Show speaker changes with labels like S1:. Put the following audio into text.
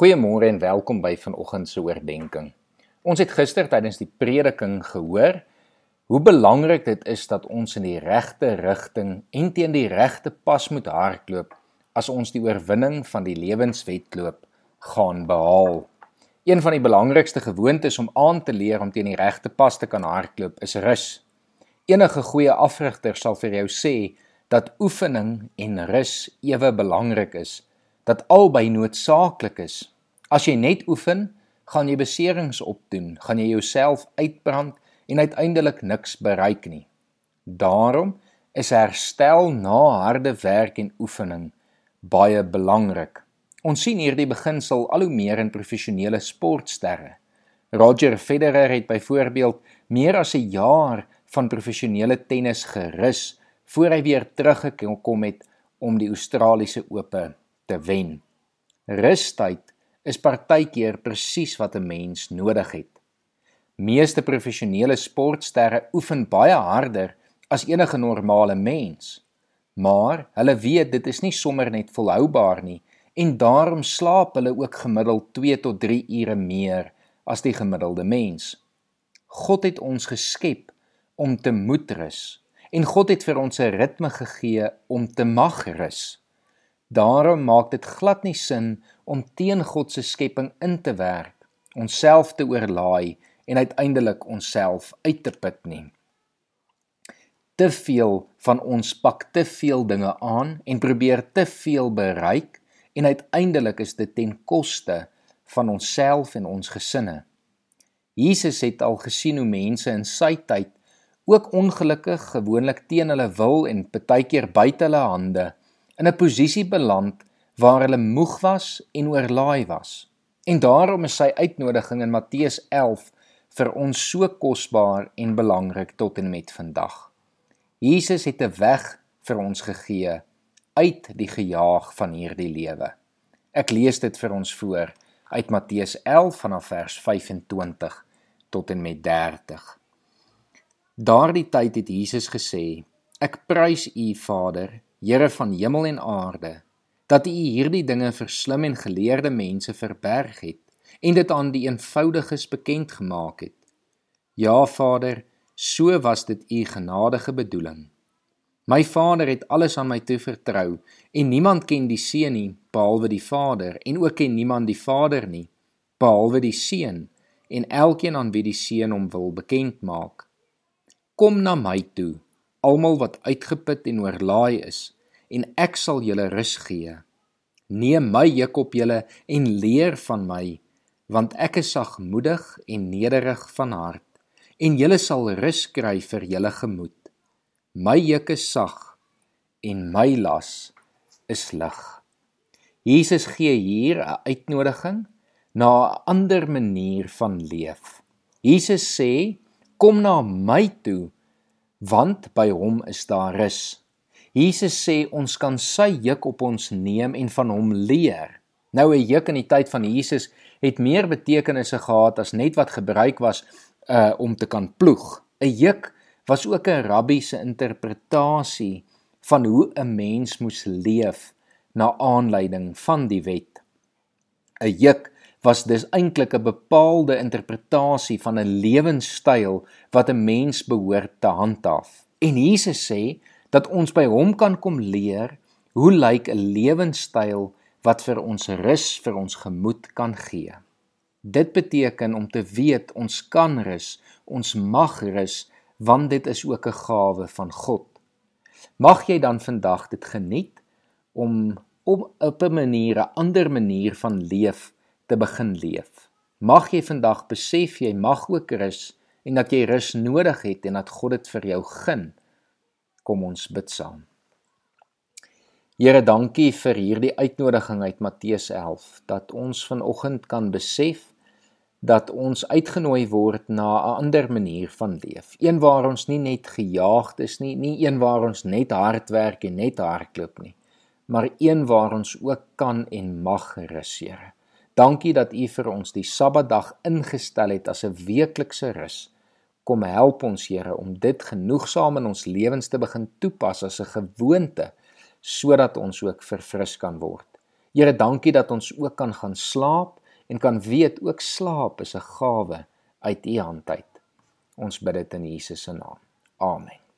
S1: Goeiemôre en welkom by vanoggend se oordeenking. Ons het gister tydens die prediking gehoor hoe belangrik dit is dat ons in die regte rigting en teen die regte pas moet hardloop as ons die oorwinning van die lewenswedloop gaan behaal. Een van die belangrikste gewoontes om aan te leer om teen die regte pas te kan hardloop is rus. Enige goeie afrigter sal vir jou sê dat oefening en rus ewe belangrik is dat albei noodsaaklik is. As jy net oefen, gaan jy beserings opdoen, gaan jy jouself uitbrand en uiteindelik niks bereik nie. Daarom is herstel na harde werk en oefening baie belangrik. Ons sien hierdie beginsel al hoe meer in professionele sportsterre. Roger Federer het byvoorbeeld meer as 'n jaar van professionele tennis gerus voor hy weer teruggekom het om die Australiese Ope te wen. Rustyd is partykeer presies wat 'n mens nodig het. Meeste professionele sportsterre oefen baie harder as enige normale mens, maar hulle weet dit is nie sommer net volhoubaar nie en daarom slaap hulle ook gemiddeld 2 tot 3 ure meer as die gemiddelde mens. God het ons geskep om te moet rus en God het vir ons 'n ritme gegee om te mag rus. Daarom maak dit glad nie sin om teen God se skepping in te werk, onsself te oorlaai en uiteindelik onsself uit te put nie. Te veel van ons pak te veel dinge aan en probeer te veel bereik en uiteindelik is dit ten koste van onsself en ons gesinne. Jesus het al gesien hoe mense in sy tyd ook ongelukkig gewoonlik teen hulle wil en baie keer buite hulle hande in 'n posisie beland waar hulle moeg was en oorlaai was. En daarom is sy uitnodiging in Matteus 11 vir ons so kosbaar en belangrik tot en met vandag. Jesus het 'n weg vir ons gegee uit die gejaag van hierdie lewe. Ek lees dit vir ons voor uit Matteus 11 vanaf vers 25 tot en met 30. Daardie tyd het Jesus gesê: Ek prys U, Vader, Here van hemel en aarde, dat U hierdie dinge vir slim en geleerde mense verberg het en dit aan die eenvoudiges bekend gemaak het. Ja Vader, so was dit U genadige bedoeling. My Vader het alles aan my toevertrou en niemand ken die Seun nie behalwe die Vader en ook ken niemand die Vader nie behalwe die Seun en elkeen aan wie die Seun hom wil bekend maak. Kom na my toe almal wat uitgeput en oorlaai is, en ek sal julle rus gee. Neem my juk op julle en leer van my, want ek is sagmoedig en nederig van hart, en julle sal rus kry vir julle gemoed. My juk is sag en my las is lig. Jesus gee hier 'n uitnodiging na 'n ander manier van leef. Jesus sê: "Kom na my toe want by hom is daar rus. Jesus sê ons kan sy juk op ons neem en van hom leer. Nou 'n juk in die tyd van Jesus het meer betekenisse gehad as net wat gebruik was uh om te kan ploeg. 'n Juk was ook 'n rabbi se interpretasie van hoe 'n mens moes leef na aanleiding van die wet. 'n Juk was dus eintlik 'n bepaalde interpretasie van 'n lewenstyl wat 'n mens behoort te handhaaf. En Jesus sê dat ons by hom kan kom leer hoe lyk 'n lewenstyl wat vir ons rus vir ons gemoed kan gee. Dit beteken om te weet ons kan rus, ons mag rus want dit is ook 'n gawe van God. Mag jy dan vandag dit geniet om op 'n manier 'n ander manier van leef te begin leef. Mag jy vandag besef jy mag ook rus en dat jy rus nodig het en dat God dit vir jou gun. Kom ons bid saam. Here, dankie vir hierdie uitnodiging uit Matteus 11 dat ons vanoggend kan besef dat ons uitgenooi word na 'n ander manier van leef. Een waar ons nie net gejaagd is nie, nie een waar ons net hard werk en net hardloop nie, maar een waar ons ook kan en mag rus, Here. Dankie dat U vir ons die Sabbatdag ingestel het as 'n weeklikse rus. Kom help ons Here om dit genoegsaam in ons lewens te begin toepas as 'n gewoonte sodat ons ook verfris kan word. Here, dankie dat ons ook kan gaan slaap en kan weet ook slaap is 'n gawe uit U hand uit. Ons bid dit in Jesus se naam. Amen.